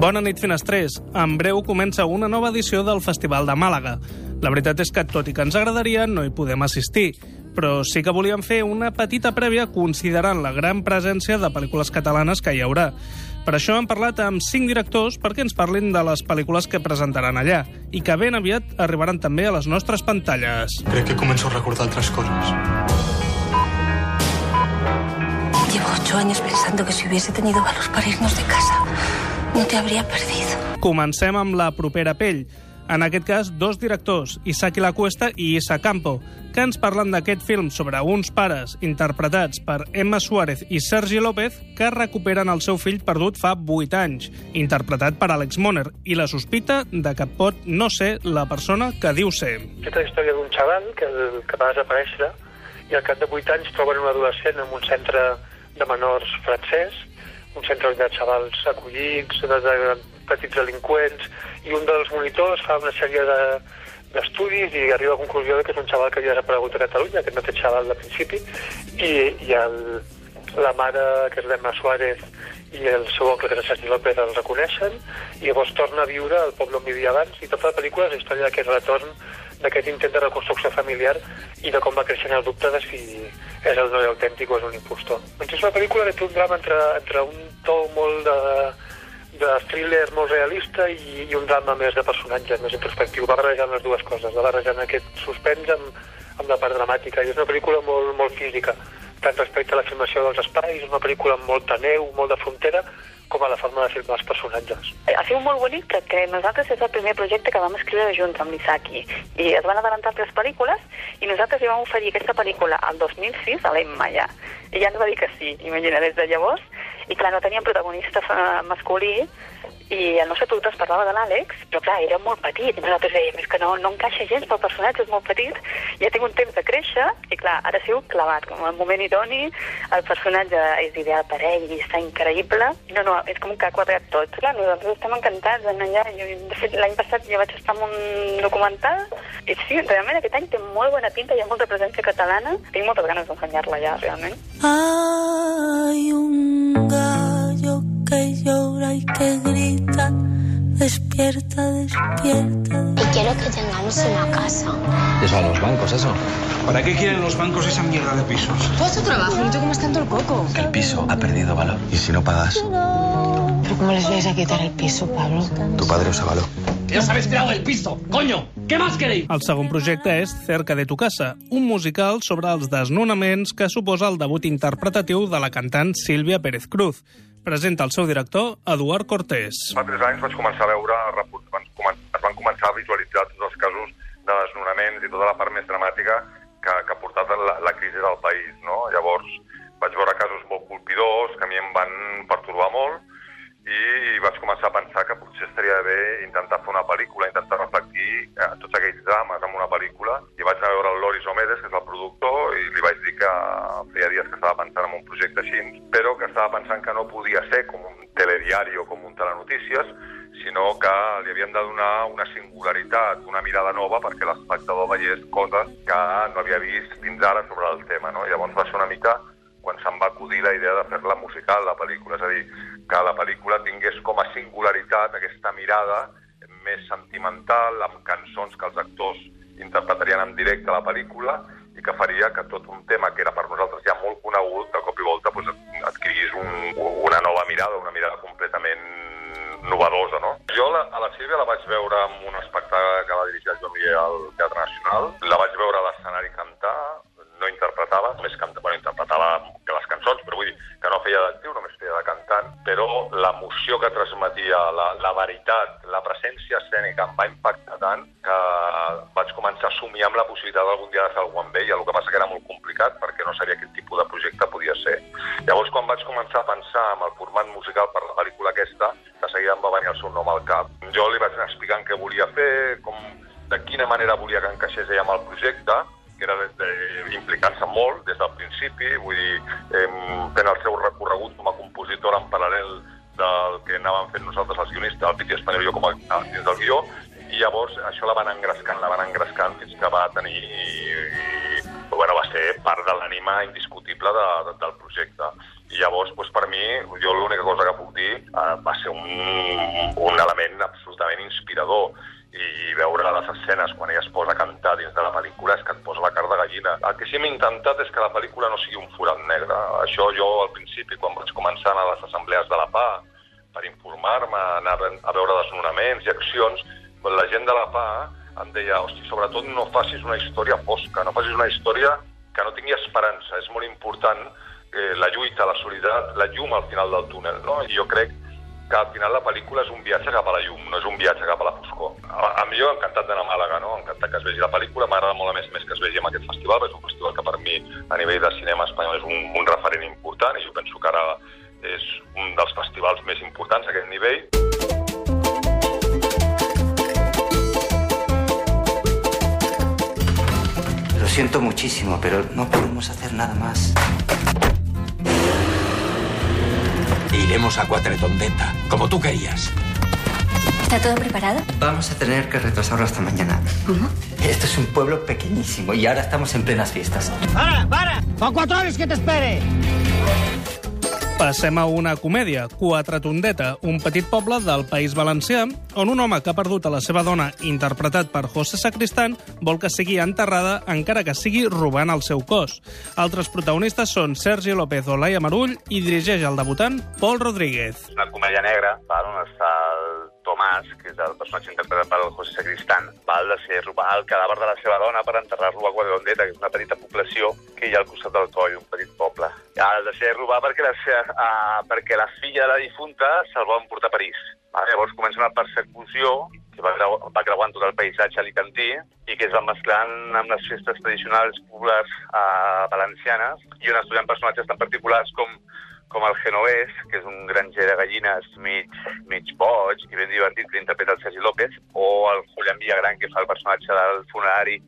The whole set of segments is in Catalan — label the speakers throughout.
Speaker 1: Bona nit, finestrers. En breu comença una nova edició del Festival de Màlaga. La veritat és que, tot i que ens agradaria, no hi podem assistir. Però sí que volíem fer una petita prèvia considerant la gran presència de pel·lícules catalanes que hi haurà. Per això hem parlat amb cinc directors perquè ens parlin de les pel·lícules que presentaran allà i que ben aviat arribaran també a les nostres pantalles.
Speaker 2: Crec que començo a recordar otras cosas.
Speaker 3: Llevo ocho años pensando que si hubiese tenido valor para irnos de casa, no te habría perdido.
Speaker 1: Comencem amb la propera pell. En aquest cas, dos directors, Isaki La Cuesta i Isa Campo, que ens parlen d'aquest film sobre uns pares interpretats per Emma Suárez i Sergi López que recuperen el seu fill perdut fa 8 anys, interpretat per Alex Moner, i la sospita de que pot no ser la persona que diu ser.
Speaker 4: Aquesta història d'un xaval que, que va desaparèixer i al cap de 8 anys troben un adolescent en un centre de menors francès, un centre de xavals acollits, de, de petits delinqüents, i un dels monitors fa una sèrie de d'estudis i arriba a la conclusió que és un xaval que havia desaparegut a Catalunya, que no té xaval de principi, i, i el, la mare, que és l'Emma Suárez, i el seu oncle, que és el Sergi López, el reconeixen, i llavors torna a viure al poble on vivia abans, i tota la pel·lícula és la història d'aquest retorn, d'aquest intent de reconstrucció familiar i de com va creixent el dubte de si és el noi autèntic o és un impostor. Doncs és una pel·lícula que té un drama entre, entre un to molt de, de thriller molt realista i, i un drama més de personatge, més introspectiu. Va barrejant les dues coses, va barrejant aquest suspens amb, amb la part dramàtica. I és una pel·lícula molt, molt física, tant respecte a la filmació dels espais, una pel·lícula amb molta neu, molt de frontera, com a la forma de filmar els personatges.
Speaker 5: Ha sigut molt bonic perquè nosaltres és el primer projecte que vam escriure junts amb l'Isaki i es van adelantar tres pel·lícules i nosaltres li vam oferir aquesta pel·lícula al 2006 a l'Emma ja. I ja ens va dir que sí, imagina, des de llavors. I clar, no teníem protagonista eh, masculí i el nostre productor es parlava de l'Àlex, però clar, era molt petit, i nosaltres dèiem, és que no, no encaixa gens pel personatge, és molt petit, ja tinc un temps de créixer, i clar, ara sigut clavat, com el moment idoni, el personatge és ideal per ell i està increïble, no, no, és com que ha quadrat tot. Clar, nosaltres estem encantats d'anar allà, jo, de fet, l'any passat ja vaig estar en un documental, i sí, realment aquest any té molt bona pinta, hi ha molta presència catalana, tinc moltes ganes d'ensenyar-la ja, realment.
Speaker 3: Hay un que llora y que grita, despierta, despierta.
Speaker 6: Y quiero que tengamos una casa.
Speaker 7: Eso a los bancos, eso.
Speaker 8: ¿Para qué quieren los bancos esa mierda de pisos?
Speaker 9: Tú haz tu trabajo, no te comas tanto el coco.
Speaker 7: Que el piso ha perdido valor. Y si no pagas,
Speaker 9: ¿Pero cómo les vais a quitar el piso, Pablo?
Speaker 7: tu padre os avaló.
Speaker 10: ¡Que os habéis tirado el piso! ¡Coño! ¿Qué más queréis?
Speaker 1: El segon projecte és Cerca de tu casa, un musical sobre els desnonaments que suposa el debut interpretatiu de la cantant Sílvia Pérez Cruz. Presenta el seu director, Eduard Cortés.
Speaker 11: Fa tres anys vaig començar a veure, es van començar a visualitzar tots els casos de desnonaments i tota la part més dramàtica que, que ha portat la, la crisi del país. No? Llavors vaig veure casos molt colpidors que a mi em van pertorbar molt i vaig començar a pensar que potser estaria bé intentar fer una pel·lícula, intentar reflectir eh, tots aquells drames en una pel·lícula. I vaig anar a veure el Loris Omedes, que és el productor, i li vaig dir que feia dies que estava pensant en un projecte així, però que estava pensant que no podia ser com un telediari o com un telenotícies, sinó que li havíem de donar una singularitat, una mirada nova perquè l'espectador veiés coses que no havia vist fins ara sobre el tema. No? Llavors va ser una mica quan se'm va acudir la idea de fer-la musical, la pel·lícula. És a dir, que la pel·lícula tingués com a singularitat aquesta mirada més sentimental, amb cançons que els actors interpretarien en directe a la pel·lícula i que faria que tot un tema que era per nosaltres ja molt conegut, de cop i volta doncs, adquirís un, una nova mirada, una mirada completament novedosa, no? Jo la, a la Sílvia la vaig veure en un espectacle que va dirigir el Joan Miguel al Teatre Nacional. La vaig veure a l'escenari cantar, no interpretava, només canta, bueno, interpretava que les cançons, però vull dir que no feia d'actiu, només feia de cantant, però l'emoció que transmetia, la, la veritat, la presència escènica em va impactar tant que vaig començar a somiar amb la possibilitat d'algun dia de fer alguna amb ell, el que passa que era molt complicat perquè no sabia quin tipus de projecte podia ser. Llavors, quan vaig començar a pensar en el format musical per la pel·lícula aquesta, de seguida em va venir el seu nom al cap. Jo li vaig anar explicant què volia fer, com, de quina manera volia que encaixés ella amb el projecte, que era implicant-se molt des del principi, vull dir, eh, fent el seu recorregut com a compositora en paral·lel del que anàvem fent nosaltres els guionistes, el Piti Espanyol i jo com a, dins del guió, i llavors això la van engrescant, la van engrescant fins que va tenir bueno, va ser part de l'ànima indiscutible de, de, del projecte. I llavors, doncs, per mi, jo l'única cosa que puc dir eh, va ser un, un element absolutament inspirador i veure les escenes quan ella es posa a cantar dins de la pel·lícula és que et posa la gallina. El que sí que hem intentat és que la pel·lícula no sigui un forat negre. Això jo al principi, quan vaig començar a les assemblees de la PA per informar-me, anar a veure desnonaments i accions, la gent de la PA em deia, hosti, sobretot no facis una història fosca, no facis una història que no tingui esperança. És molt important eh, la lluita, la solidaritat, la llum al final del túnel. No? I jo crec que al final la pel·lícula és un viatge cap a la llum, no és un viatge cap a la foscor. A, a mi jo encantat d'anar a Màlaga, no? encantat que es vegi la pel·lícula, m'agrada molt a més més que es vegi en aquest festival, és un festival que per mi a nivell de cinema espanyol és un, un referent important i jo penso que ara és un dels festivals més importants a aquest nivell.
Speaker 12: Lo siento muchísimo, pero no podemos hacer nada más.
Speaker 13: Iremos a Cuatretondeta, como tú querías.
Speaker 3: ¿Está todo preparado?
Speaker 12: Vamos a tener que retrasarlo hasta mañana.
Speaker 3: ¿Cómo?
Speaker 12: Esto es un pueblo pequeñísimo y ahora estamos en plenas fiestas.
Speaker 10: ¡Para, para! ¡Con cuatro horas que te espere!
Speaker 1: Passem a una comèdia, Quatretondeta, un petit poble del País Valencià, on un home que ha perdut a la seva dona, interpretat per José Sacristán, vol que sigui enterrada encara que sigui robant el seu cos. Altres protagonistes són Sergi López Olaya Marull i dirigeix el debutant Pol Rodríguez.
Speaker 14: Una comèdia negra, on està Tomàs, que és el personatge interpretat pel José Sacristán, val de ser robar el cadàver de la seva dona per enterrar-lo a Guadalondeta, que és una petita població que hi ha al costat del coll, un petit poble. Ha de ser robar perquè la, seva, uh, perquè la filla de la difunta se'l volen portar a París. Val? Llavors comença una persecució que va, creu, va creuant tot el paisatge alicantí i que es va mesclant amb les festes tradicionals populars uh, valencianes i on es personatges tan particulars com com el genovès, que és un granger de gallines mig, mig boig i ben divertit, que interpreta el Sergi López, o el Julián Villagran, que fa el personatge del funerari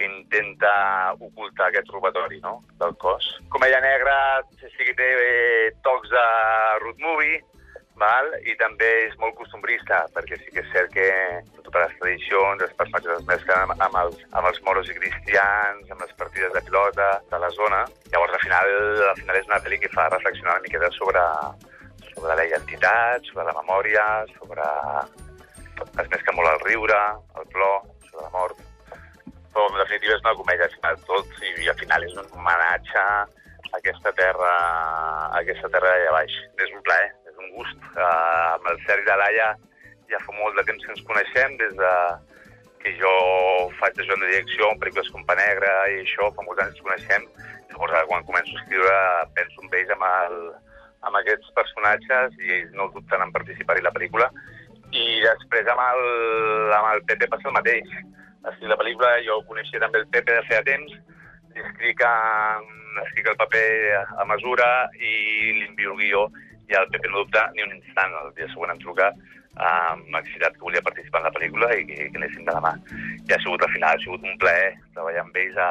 Speaker 14: que intenta ocultar aquest robatori no? del cos. Comèdia negra sí que té eh, tocs de road movie, val? i també és molt costumbrista, perquè sí que és cert que totes les tradicions, els personatges es mesclen amb, amb, els, amb els moros i cristians, amb les partides de pilota de la zona. Llavors, al final, al final és una pel·li que fa reflexionar una miqueta sobre, sobre la identitat, sobre la memòria, sobre... Es mescla molt el riure, el plor, sobre la mort. Però, en definitiva, és una comèdia, tot, i, al final és un homenatge a aquesta terra, a aquesta terra d'allà baix. És un plaer, gust. Uh, amb el Sergi de Laia ja fa molt de temps que ens coneixem, des de que jo faig de joan de direcció en pel·lícules com Pa Negra i això, fa molts anys que ens coneixem. Llavors, quan començo a escriure, penso en ells amb, el, amb aquests personatges i ells no dubten en participar-hi la pel·lícula. I després amb el, amb el Pepe passa el mateix. Escric la pel·lícula, jo coneixia també el Pepe de feia temps, escric, a, escric el paper a mesura i li envio el guió i el Pepe no dubta ni un instant. El dia següent em truca m'ha excitat que volia participar en la pel·lícula i que, anéssim de la mà. I ha sigut al final, ha sigut un plaer treballar amb ells a,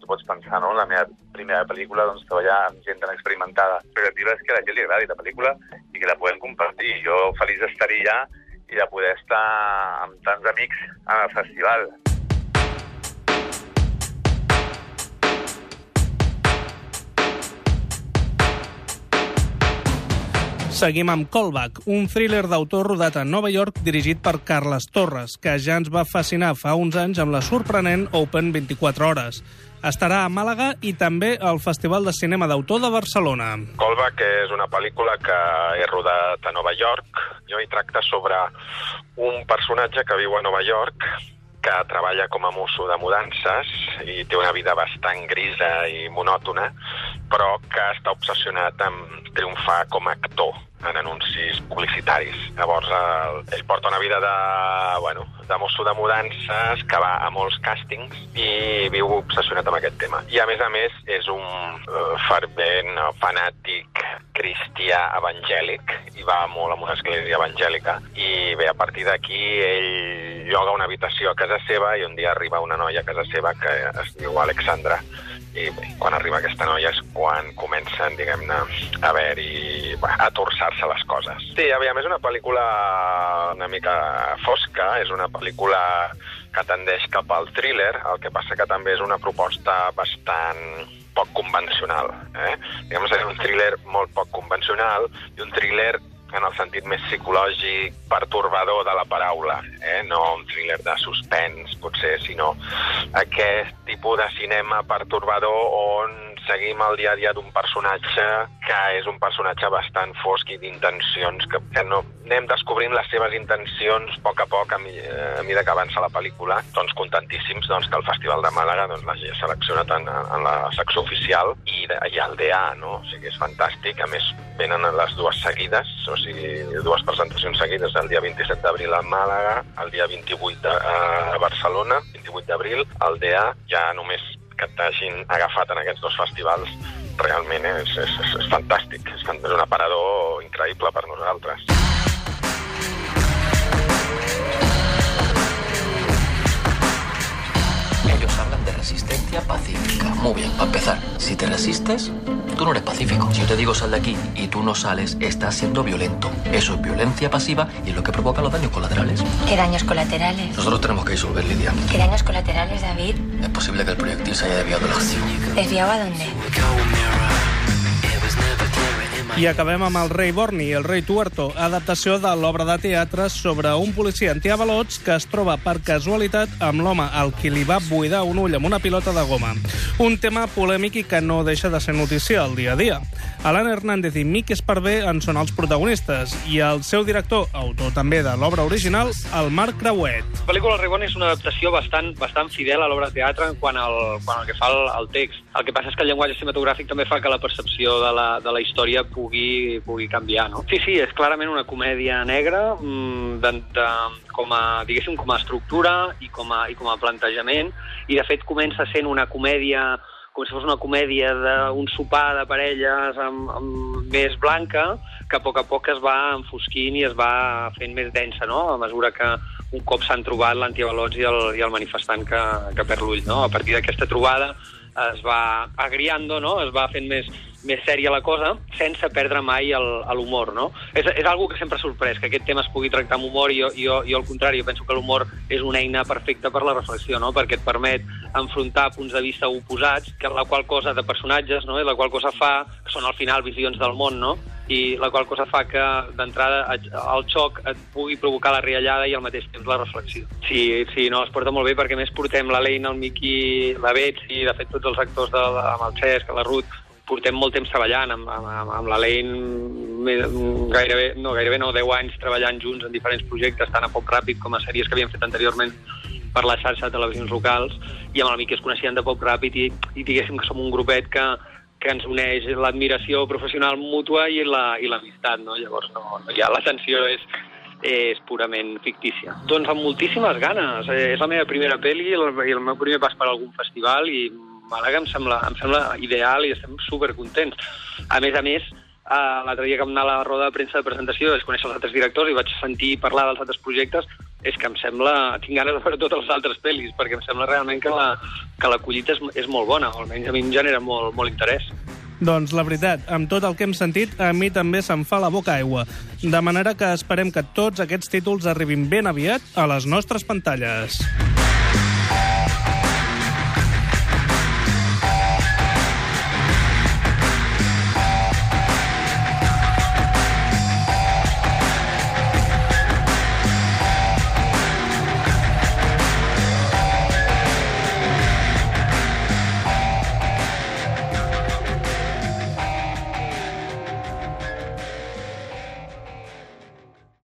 Speaker 14: tu pots pensar, no? La meva primera pel·lícula, doncs, treballar amb gent tan experimentada. L'expectativa és que a la gent li agradi la pel·lícula i que la puguem compartir. Jo feliç d'estar-hi ja i de poder estar amb tants amics en el festival.
Speaker 1: Seguim amb Callback, un thriller d'autor rodat a Nova York dirigit per Carles Torres, que ja ens va fascinar fa uns anys amb la sorprenent Open 24 Hores. Estarà a Màlaga i també al Festival de Cinema d'Autor de Barcelona.
Speaker 15: Callback és una pel·lícula que he rodat a Nova York. Hi tracta sobre un personatge que viu a Nova York que treballa com a mosso de mudances i té una vida bastant grisa i monòtona, però que està obsessionat amb triomfar com a actor en anuncis publicitaris. Llavors, el, ell porta una vida de, bueno, de mosso de mudances que va a molts càstings i viu obsessionat amb aquest tema. I, a més a més, és un uh, fervent, uh, fanàtic cristià evangèlic i va molt amb una església evangèlica. I bé, a partir d'aquí ell lloga una habitació a casa seva i un dia arriba una noia a casa seva que es diu Alexandra i bé, quan arriba aquesta noia és quan comencen, diguem-ne, a haver-hi, a torçar-se les coses. Sí, aviam, és una pel·lícula una mica fosca, és una pel·lícula que tendeix cap al thriller, el que passa que també és una proposta bastant poc convencional. Eh? Diguem, és un thriller molt poc convencional i un thriller en el sentit més psicològic, pertorbador de la paraula, eh? no un thriller de suspens, potser, sinó aquest tipus de cinema pertorbador on seguim el dia a dia d'un personatge que és un personatge bastant fosc i d'intencions, que, que no, anem descobrint les seves intencions a poc a poc a, mi, a mida que avança la pel·lícula. Doncs contentíssims doncs, que el Festival de Màlaga doncs, l'hagi seleccionat en, en la secció oficial i, i el DA, no? O sigui, és fantàstic. A més, venen les dues seguides, o sigui, dues presentacions seguides el dia 27 d'abril a Màlaga, el dia 28 de, a Barcelona, 28 d'abril, el DA ja només que t'hagin agafat en aquests dos festivals realment és, és, és, és fantàstic. És, un aparador increïble per nosaltres.
Speaker 16: Resistencia pacífica. Muy bien, para empezar. Si te resistes, tú no eres pacífico. Si yo te digo sal de aquí y tú no sales, estás siendo violento. Eso es violencia pasiva y es lo que provoca los daños colaterales.
Speaker 6: ¿Qué daños colaterales?
Speaker 16: Nosotros tenemos que disolver, Lidia.
Speaker 6: ¿Qué daños colaterales, David?
Speaker 16: Es posible que el proyectil se haya desviado de la acción.
Speaker 6: ¿Desviado a dónde?
Speaker 1: I acabem amb El rei Borni i el rei Tuerto, adaptació de l'obra de teatre sobre un policia antiavalots que es troba per casualitat amb l'home al qui li va buidar un ull amb una pilota de goma. Un tema polèmic i que no deixa de ser notícia al dia a dia. Alan Hernández i Mick Esparvé en són els protagonistes i el seu director, autor també de l'obra original, el Marc Creuet.
Speaker 17: La pel·lícula El rei Borni és una adaptació bastant, bastant fidel a l'obra de teatre en quant al, quant al que fa el, el text. El que passa és que el llenguatge cinematogràfic també fa que la percepció de la, de la història pugui, pugui canviar, no? Sí, sí, és clarament una comèdia negra, mmm, de, de, com a, diguéssim, com a estructura i com a, i com a plantejament, i de fet comença sent una comèdia com si fos una comèdia d'un sopar de parelles amb, amb més blanca, que a poc a poc es va enfosquint i es va fent més densa, no?, a mesura que un cop s'han trobat l'antiavalots i, i el manifestant que, que perd l'ull, no? A partir d'aquesta trobada es va agriando, no? es va fent més, més sèria la cosa, sense perdre mai l'humor, no? És, és algo que sempre ha sorprès, que aquest tema es pugui tractar amb humor i jo, jo, jo al contrari, jo penso que l'humor és una eina perfecta per la reflexió, no? Perquè et permet enfrontar punts de vista oposats, que la qual cosa de personatges, no? I la qual cosa fa, que són al final visions del món, no? I la qual cosa fa que d'entrada el xoc et pugui provocar la riallada i al mateix temps la reflexió. Sí, sí, no, es porta molt bé perquè més portem la Leina, el Miqui, la Betsy, de fet tots els actors de, de, amb el Cesc, la Ruth, portem molt temps treballant amb, amb, amb la Lane, gairebé, no, gairebé no, 10 anys treballant junts en diferents projectes, tant a Pop Ràpid com a sèries que havíem fet anteriorment per la xarxa de televisions locals, i amb el Miqui es coneixien de Pop Ràpid i, i diguéssim que som un grupet que, que ens uneix l'admiració professional mútua i l'amistat, la, no? Llavors no, no ha, la tensió és, és purament fictícia. Doncs amb moltíssimes ganes. Eh, és la meva primera pel·li i el, el meu primer pas per algun festival i Màlaga em sembla, em sembla ideal i estem supercontents. A més a més, uh, l'altre dia que vam anar a la roda de premsa de presentació és conèixer els altres directors i vaig sentir parlar dels altres projectes, és que em sembla... Tinc ganes de veure totes les altres pel·lis, perquè em sembla realment que la, que la collita és, és molt bona, o almenys a mi em genera molt, molt interès.
Speaker 1: Doncs la veritat, amb tot el que hem sentit, a mi també se'm fa la boca aigua. De manera que esperem que tots aquests títols arribin ben aviat a les nostres pantalles.